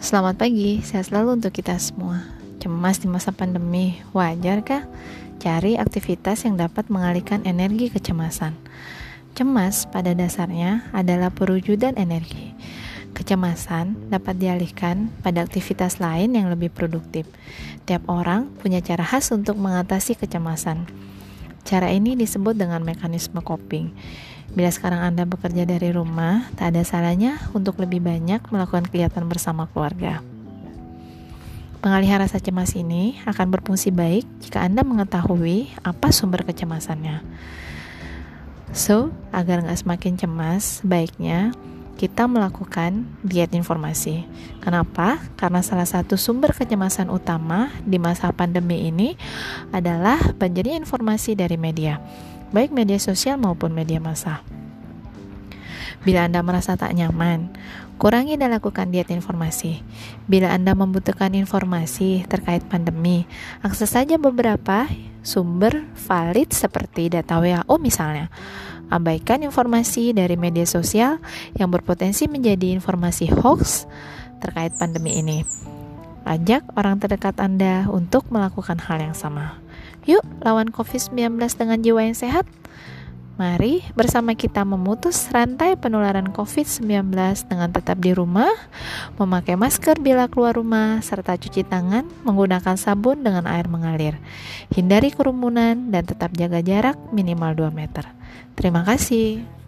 Selamat pagi, sehat selalu untuk kita semua. Cemas di masa pandemi, wajar kah? Cari aktivitas yang dapat mengalihkan energi kecemasan. Cemas pada dasarnya adalah perwujudan energi. Kecemasan dapat dialihkan pada aktivitas lain yang lebih produktif. Tiap orang punya cara khas untuk mengatasi kecemasan. Cara ini disebut dengan mekanisme coping. Bila sekarang Anda bekerja dari rumah, tak ada salahnya untuk lebih banyak melakukan kegiatan bersama keluarga. Pengalihan rasa cemas ini akan berfungsi baik jika Anda mengetahui apa sumber kecemasannya. So, agar nggak semakin cemas, baiknya kita melakukan diet informasi. Kenapa? Karena salah satu sumber kecemasan utama di masa pandemi ini adalah banjirnya informasi dari media baik media sosial maupun media massa. Bila Anda merasa tak nyaman, kurangi dan lakukan diet informasi. Bila Anda membutuhkan informasi terkait pandemi, akses saja beberapa sumber valid seperti data WHO misalnya. Abaikan informasi dari media sosial yang berpotensi menjadi informasi hoax terkait pandemi ini. Ajak orang terdekat Anda untuk melakukan hal yang sama. Yuk, lawan COVID-19 dengan jiwa yang sehat. Mari bersama kita memutus rantai penularan COVID-19 dengan tetap di rumah, memakai masker bila keluar rumah, serta cuci tangan menggunakan sabun dengan air mengalir. Hindari kerumunan dan tetap jaga jarak minimal 2 meter. Terima kasih.